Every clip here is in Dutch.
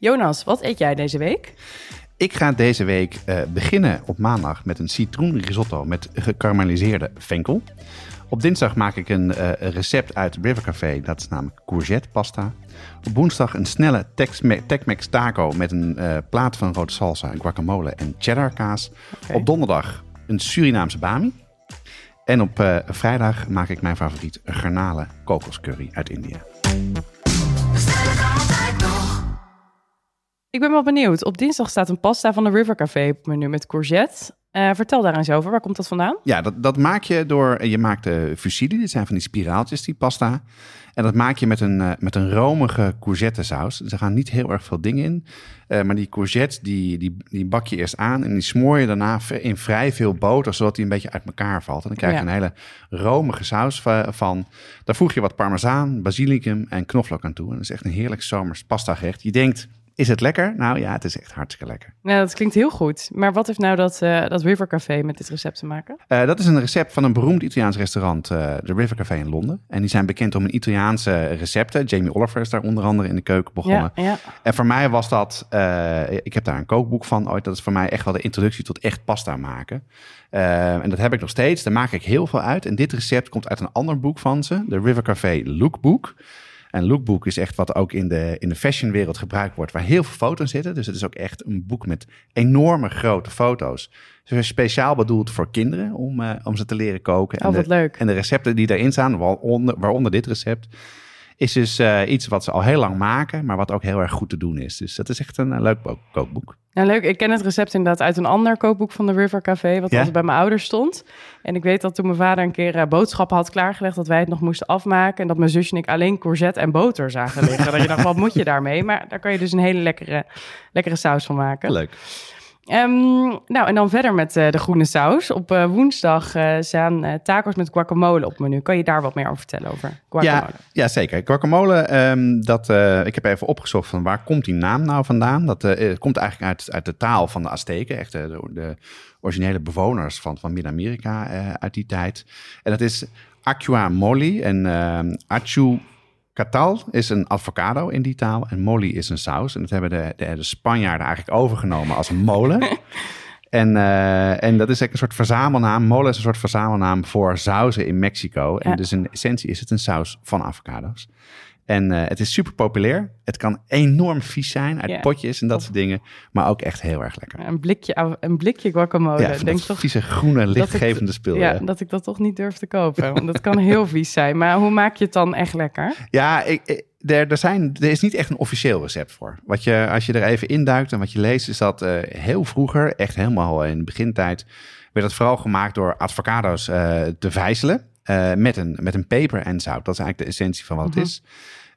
Jonas, wat eet jij deze week? Ik ga deze week uh, beginnen op maandag met een citroenrisotto met gekarameliseerde venkel. Op dinsdag maak ik een uh, recept uit River Café, dat is namelijk courgette pasta. Op woensdag een snelle Tex-Mex taco met een uh, plaat van rode salsa, guacamole en cheddar kaas. Okay. Op donderdag een Surinaamse bami. En op vrijdag maak ik mijn favoriet garnalen kokoscurry uit India. Ik ben wel benieuwd. Op dinsdag staat een pasta van de River Café op menu met courgette. Uh, vertel daar eens over. Waar komt dat vandaan? Ja, dat, dat maak je door... Je maakt de fusilli. Dit zijn van die spiraaltjes, die pasta. En dat maak je met een, met een romige courgette saus. Er gaan niet heel erg veel dingen in. Uh, maar die courgette, die, die, die bak je eerst aan... en die smoor je daarna in vrij veel boter... zodat die een beetje uit elkaar valt. En dan krijg je een hele romige saus van. Daar voeg je wat parmezaan, basilicum en knoflook aan toe. En dat is echt een heerlijk zomers pasta gerecht. Je denkt is het lekker? Nou ja, het is echt hartstikke lekker. Ja, dat klinkt heel goed. Maar wat heeft nou dat, uh, dat River Café met dit recept te maken? Uh, dat is een recept van een beroemd Italiaans restaurant, uh, de River Café in Londen. En die zijn bekend om een Italiaanse recepten. Jamie Oliver is daar onder andere in de keuken begonnen. Ja, ja. En voor mij was dat, ik heb daar een kookboek van ooit. Dat is voor mij echt wel de introductie tot echt pasta maken. en dat heb ik nog steeds. Daar maak ik heel veel uit. En dit recept komt uit een ander boek van ze, de River Café Lookbook. En lookbook is echt wat ook in de, in de fashionwereld gebruikt wordt, waar heel veel foto's zitten. Dus het is ook echt een boek met enorme grote foto's. Dus speciaal bedoeld voor kinderen om, uh, om ze te leren koken. Oh, wat de, leuk. En de recepten die daarin staan, waaronder, waaronder dit recept, is dus uh, iets wat ze al heel lang maken, maar wat ook heel erg goed te doen is. Dus dat is echt een, leuk kookboek. Ja, leuk. Ik ken het recept inderdaad uit een ander kookboek van de River Café, wat ja? altijd bij mijn ouders stond. En ik weet dat toen mijn vader een keer uh, boodschappen had klaargelegd, dat wij het nog moesten afmaken. En dat mijn zusje en ik alleen courgette en boter zagen liggen. dat je dacht, wat moet je daarmee? Maar daar kan je dus een hele lekkere, lekkere saus van maken. Leuk. Um, nou, en dan verder met uh, de groene saus. Op uh, woensdag uh, staan tacos met guacamole op menu. Kan je daar wat meer over vertellen over guacamole? Ja, zeker. Guacamole, um, dat, ik heb even opgezocht van waar komt die naam nou vandaan. Dat komt eigenlijk uit, uit de taal van de Azteken. Echt de, de originele bewoners van, van Midden-Amerika uit die tijd. En dat is Aqua Moli en Achu Catal is een avocado in die taal en molly is een saus. En dat hebben de, de, de Spanjaarden eigenlijk overgenomen als een molen. en, uh, en dat is eigenlijk een soort verzamelnaam. Molen is een soort verzamelnaam voor sauzen in Mexico. En dus in essentie is het een saus van avocado's. En uh, het is super populair. Het kan enorm vies zijn uit potjes en dat soort dingen. Maar ook echt heel erg lekker. Een blikje, een blikje guacamole. Ja, denk toch, vieze groene lichtgevende spul. Ja, dat ik dat toch niet durf te kopen. Want dat kan heel vies zijn. Maar hoe maak je het dan echt lekker? Ja, ik, er, er, zijn, er is niet echt een officieel recept voor. Wat je, als je er even induikt en wat je leest, is dat uh, heel vroeger, echt helemaal in de begintijd, werd het vooral gemaakt door avocado's uh, te vijzelen. Uh, met, een, met een peper en zout. Dat is eigenlijk de essentie van wat het mhm. is.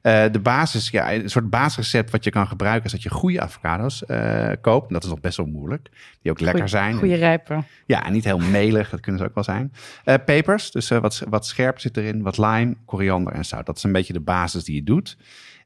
Uh, de basis, ja, een soort basisrecept wat je kan gebruiken is dat je goede avocado's uh, koopt. En dat is nog best wel moeilijk. Die ook lekker zijn. Goede rijpen. Ja, en niet heel melig, dat kunnen ze ook wel zijn. Uh, pepers, dus wat, wat scherp zit erin, wat lime, koriander en zout. Dat is een beetje de basis die je doet.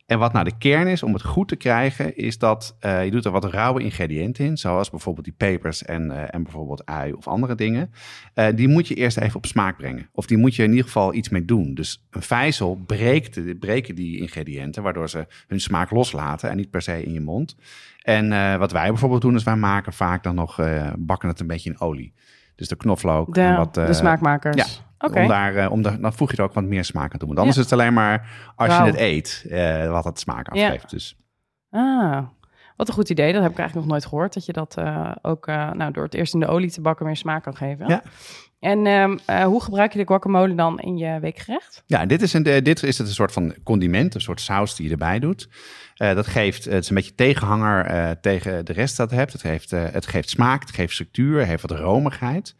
En wat nou de kern is om het goed te krijgen, is dat uh, je doet er wat rauwe ingrediënten in, zoals bijvoorbeeld die pepers en, uh, en bijvoorbeeld ui of andere dingen. Uh, die moet je eerst even op smaak brengen. Of die moet je in ieder geval iets mee doen. Dus een vijzel breekt, breken die ingrediënten, waardoor ze hun smaak loslaten en niet per se in je mond. En wat wij bijvoorbeeld doen, is wij maken vaak dan nog, bakken het een beetje in olie. Dus de knoflook. De, en wat, de smaakmakers. Ja, om daar, uh, om de, dan voeg je er ook wat meer smaak aan toe. Want anders is het alleen maar als je het eet, uh, wat het smaak afgeeft. Ja. Dus. Ah, wat een goed idee. Dat heb ik eigenlijk nog nooit gehoord. Dat je dat uh, ook nou, door het eerst in de olie te bakken meer smaak kan geven. Ja. En um, hoe gebruik je de guacamole dan in je weekgerecht? Ja, dit is, een, dit is het een soort van condiment, een soort saus die je erbij doet. dat geeft, het is een beetje tegenhanger tegen de rest dat het hebt. Het geeft, het geeft smaak, het geeft structuur, het heeft wat romigheid.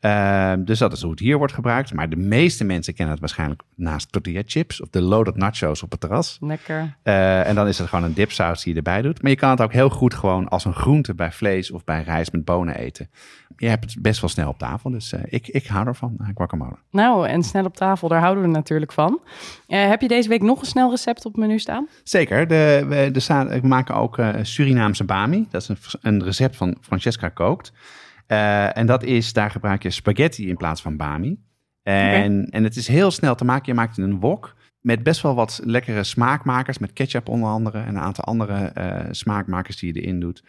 Uh, dus dat is hoe het hier wordt gebruikt. Maar de meeste mensen kennen het waarschijnlijk naast tortilla chips of de loaded nachos op het terras. Lekker. Uh, en dan is het gewoon een dipsaus die je erbij doet. Maar je kan het ook heel goed gewoon als een groente bij vlees of bij rijst met bonen eten. Je hebt het best wel snel op tafel, dus uh, ik, ik hou ervan, guacamole. Nou, en snel op tafel, daar houden we natuurlijk van. Eh, heb je deze week nog een snel recept op het menu staan? Zeker. De, we, de, we maken ook Surinaamse bami. Dat is een, een recept van Francesca Kookt. Uh, en dat is, daar gebruik je spaghetti in plaats van bami. En, en het is heel snel te maken. Je maakt in een wok met best wel wat lekkere smaakmakers, met ketchup onder andere en een aantal andere smaakmakers die je erin doet.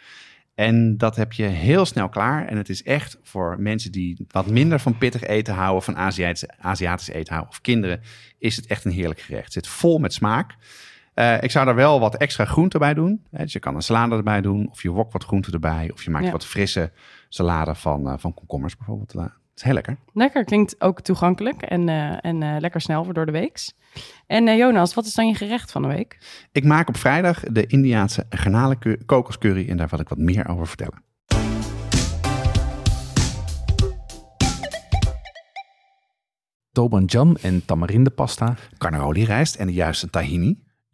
En dat heb je heel snel klaar. En het is echt voor mensen die wat minder van pittig eten houden, van Aziatisch, Aziatisch eten houden, of kinderen, is het echt een heerlijk gerecht. Het zit vol met smaak. Uh, ik zou daar wel wat extra groente bij doen. Dus je kan een salade erbij doen, of je wok wat groente erbij, of je maakt wat frisse salade van, uh, van komkommers bijvoorbeeld. Uh, het is heel lekker. Lekker, klinkt ook toegankelijk en, en lekker snel voor door de week. En Jonas, wat is dan je gerecht van de week? Ik maak op vrijdag de Indiaanse garnalen kokoscurry en daar wil ik wat meer over vertellen. Tobanjam en tamarindepasta. Carnaroli rijst en de juiste tahini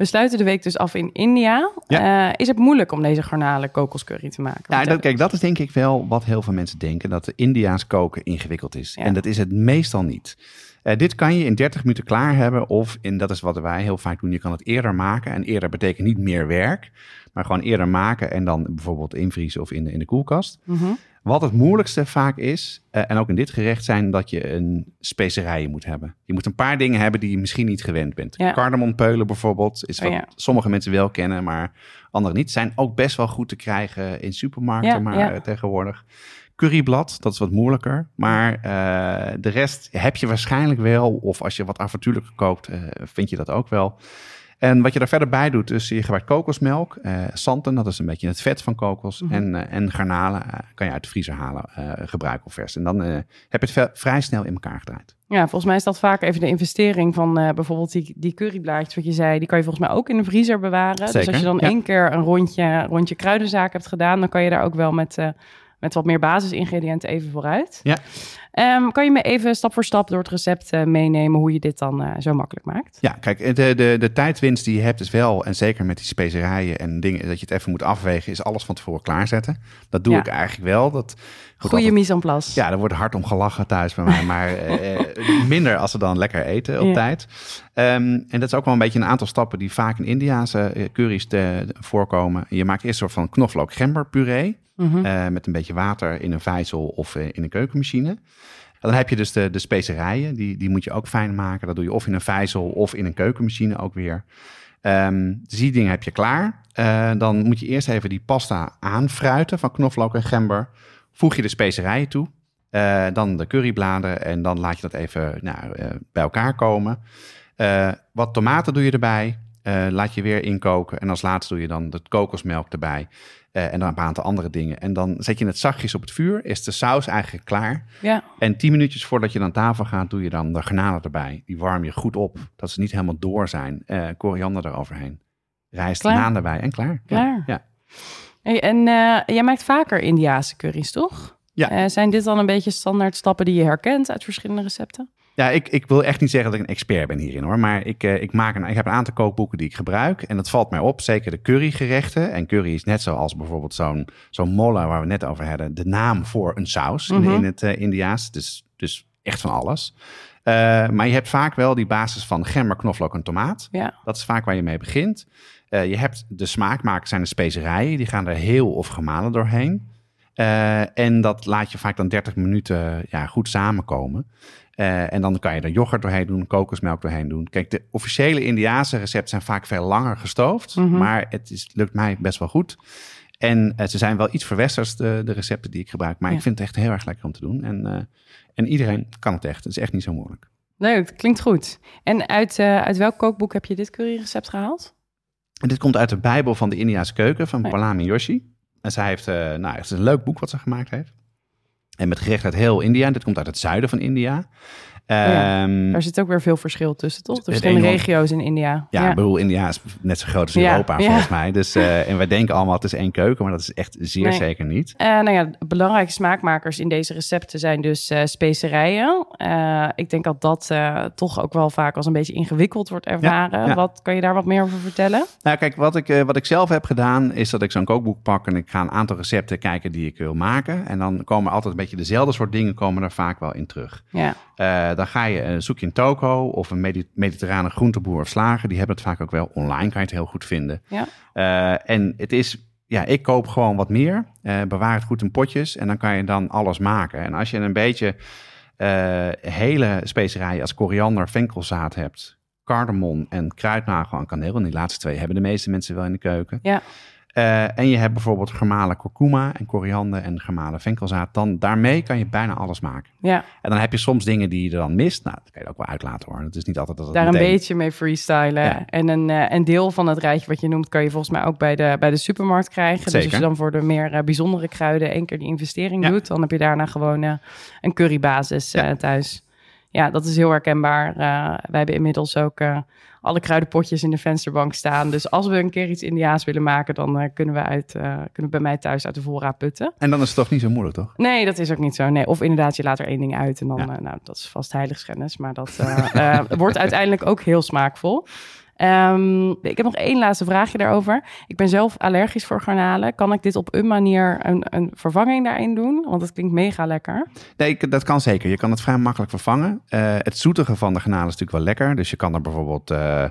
We sluiten de week dus af in India. Eh, is het moeilijk om deze garnalen kokoscurry te maken? Ja, dat, kijk, dat is denk ik wel wat heel veel mensen denken, dat de Indiaans koken ingewikkeld is. En dat is het meestal niet. Uh, dit kan je in 30 minuten klaar hebben of, in, dat is wat wij heel vaak doen, je kan het eerder maken. En eerder betekent niet meer werk, maar gewoon eerder maken en dan bijvoorbeeld invriezen of in de, in de koelkast. Mm wat het moeilijkste vaak is, uh, en ook in dit gerecht, zijn dat je een specerijen moet hebben. Je moet een paar dingen hebben die je misschien niet gewend bent. Ja. Cardamompeulen bijvoorbeeld, is wat sommige mensen wel kennen, maar anderen niet. Zijn ook best wel goed te krijgen in supermarkten, maar uh, tegenwoordig. Curryblad, dat is wat moeilijker. Maar uh, de rest heb je waarschijnlijk wel. Of als je wat avontuurlijker kookt, vind je dat ook wel. En wat je daar verder bij doet, dus je gebruikt kokosmelk, uh, santen, dat is een beetje het vet van kokos. Mhm. en, uh, en garnalen uh, kan je uit de vriezer halen, gebruiken of vers. En dan heb je het vrij snel in elkaar gedraaid. Ja, volgens mij is dat vaak even de investering van bijvoorbeeld die, die curryblaadjes wat je zei. Die kan je volgens mij ook in de vriezer bewaren. Zeker, dus als je dan één keer een rondje, rondje kruidenzaak hebt gedaan, dan kan je daar ook wel met met wat meer basisingrediënten even vooruit. Ja. Um, kan je me even stap voor stap door het recept uh, meenemen hoe je dit dan uh, zo makkelijk maakt? Ja, kijk, de, de, de tijdwinst die je hebt is wel, en zeker met die specerijen en dingen, dat je het even moet afwegen, is alles van tevoren klaarzetten. Dat doe ik eigenlijk wel. Dat, Goede mise en place. Ja, er wordt hard om gelachen thuis bij mij, maar uh, minder als ze dan lekker eten op ja. tijd. Um, en dat is ook wel een beetje een aantal stappen die vaak in Indiaanse curry's te, voorkomen. Je maakt eerst een soort van knoflook gember puree. Mhm. Eh, met een beetje water in een vijzel of in een keukenmachine. dan heb je dus de, de specerijen, die, die moet je ook fijn maken. Dat doe je of in een vijzel of in een keukenmachine ook weer. Um, dus die dingen heb je klaar. Uh, dan moet je eerst even die pasta aanfruiten van knoflook en gember. Voeg je de specerijen toe. dan de currybladeren en dan laat je dat even nou, bij elkaar komen. wat tomaten doe je erbij. laat je weer inkoken. En als laatste doe je dan de kokosmelk erbij. En dan een aantal andere dingen. En dan zet je het zachtjes op het vuur. Is de saus eigenlijk klaar. Ja. En tien minuutjes voordat je dan tafel gaat, doe je dan de granalen erbij. Die warm je goed op. Dat ze niet helemaal door zijn. Koriander eroverheen. Rijst, naan erbij en klaar. Klaar. Ja. Hey, en uh, jij maakt vaker Indiaanse curry's, toch? Ja. zijn dit dan een beetje standaard stappen die je herkent uit verschillende recepten? Ja, ik, ik wil echt niet zeggen dat ik een expert ben hierin hoor. Maar ik, uh, ik, maak een, ik heb een aantal kookboeken die ik gebruik. En dat valt mij op. Zeker de currygerechten. En curry is net zoals bijvoorbeeld zo'n zo'n molla waar we net over hadden. De naam voor een saus in, mhm. in, het Indiaas. Dus, dus echt van alles. Uh, maar je hebt vaak wel die basis van gember, knoflook en tomaat. Ja. Dat is vaak waar je mee begint. Je hebt de smaakmakers zijn de specerijen. Die gaan er heel of gemalen doorheen. en dat laat je vaak dan 30 minuten ja, goed samenkomen. Uh, en dan kan je er yoghurt doorheen doen, kokosmelk doorheen doen. Kijk, de officiële Indiaanse recepten zijn vaak veel langer gestoofd. Mm -hmm. Maar het is, lukt mij best wel goed. En uh, ze zijn wel iets verwesters, de, de recepten die ik gebruik. Maar ja. ik vind het echt heel erg lekker om te doen. En, en iedereen kan het echt. Het is echt niet zo moeilijk. Leuk, het klinkt goed. En uit, uit welk kookboek heb je dit curryrecept gehaald? En dit komt uit de Bijbel van de Indiaanse keuken van Palami Yoshi. En zij heeft, nou, het is een leuk boek wat ze gemaakt heeft. En met gerecht uit heel India. Dit komt uit het zuiden van India. Ja, um, daar zit ook weer veel verschil tussen, toch? Er zijn regio's in India. Ja, ik bedoel, India is net zo groot als Europa, volgens mij. Dus, uh, en wij denken allemaal, het is één keuken, maar dat is echt zeer zeker niet. Uh, nou ja, belangrijke smaakmakers in deze recepten zijn dus uh, specerijen. ik denk dat dat toch ook wel vaak als een beetje ingewikkeld wordt ervaren. Wat kan je daar wat meer over vertellen? Nou, kijk, wat ik, wat ik zelf heb gedaan, is dat ik zo'n kookboek pak en ik ga een aantal recepten kijken die ik wil maken. En dan komen altijd een beetje dezelfde soort dingen komen er vaak wel in terug. Ja. Uh, dan ga je, uh, zoek je een toko of een medit mediterrane groenteboer of slager. Die hebben het vaak ook wel online, kan je het heel goed vinden. Ja. Uh, en het is, ja, ik koop gewoon wat meer. bewaar het goed in potjes en dan kan je dan alles maken. En als je een beetje hele specerijen als koriander, venkelzaad hebt, cardamom en kruidnagel en kaneel. En die laatste twee hebben de meeste mensen wel in de keuken. Ja. Uh, en je hebt bijvoorbeeld gemalen kurkuma en koriander en gemalen venkelzaad. Dan, daarmee kan je bijna alles maken. Ja. En dan heb je soms dingen die je er dan mist. Nou, dat kan je ook wel uitlaten hoor. Het is niet altijd dat het Daar meteen... een beetje mee freestylen. Ja. En een, uh, een deel van het rijtje wat je noemt... kan je volgens mij ook bij de, bij de supermarkt krijgen. Dus Zeker. als je dan voor de meer uh, bijzondere kruiden... één keer die investering Ja. doet... dan heb je daarna gewoon een currybasis Ja. thuis. Ja, dat is heel herkenbaar. Wij hebben inmiddels ook alle kruidenpotjes in de vensterbank staan. Dus als we een keer iets Indiaas willen maken, dan uh, kunnen, we uit, kunnen we bij mij thuis uit de voorraad putten. En dan is het toch niet zo moeilijk, toch? Nee, dat is ook niet zo. Nee, of inderdaad, je laat er één ding uit en dan, Ja. nou, dat is vast heiligschennis. Maar dat eh, wordt uiteindelijk ook heel smaakvol. Um, ik heb nog één laatste vraagje daarover. Ik ben zelf allergisch voor garnalen. Kan ik dit op een manier een, een vervanging daarin doen? Want het klinkt mega lekker. Nee, ik- dat kan zeker. Je kan het vrij makkelijk vervangen. Eh, het zoetige van de garnalen is natuurlijk wel lekker. Dus je kan er bijvoorbeeld eh,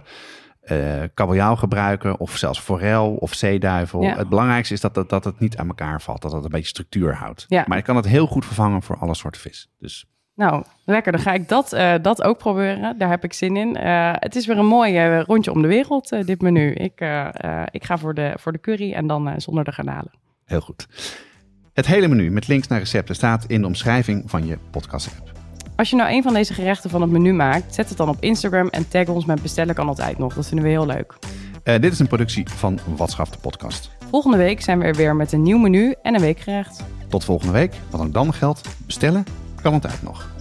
kabeljauw gebruiken of zelfs forel of zeeduivel. Ja. Het belangrijkste is dat, het- dat het niet aan elkaar valt. Dat het een beetje structuur houdt. Ja. Maar je kan het heel goed vervangen voor alle soorten vis. Dus Nou, lekker. Dan ga ik dat, eh, dat ook proberen. Daar heb ik zin in. Eh, het is weer een mooi eh, rondje om de wereld, dit menu. Ik, ik ga voor de, voor de curry en dan zonder de garnalen. heel goed. Het hele menu met links naar recepten staat in de omschrijving van je podcast-app. Als je nou een van deze gerechten van het menu maakt, zet het dan op Instagram en tag ons met bestellen kan altijd nog. Dat vinden we heel leuk. Dit is een productie van Watschaf de podcast. Volgende week zijn we er weer met een nieuw menu en een weekgerecht. Tot volgende week. Wat ook dan geldt, bestellen kan altijd nog.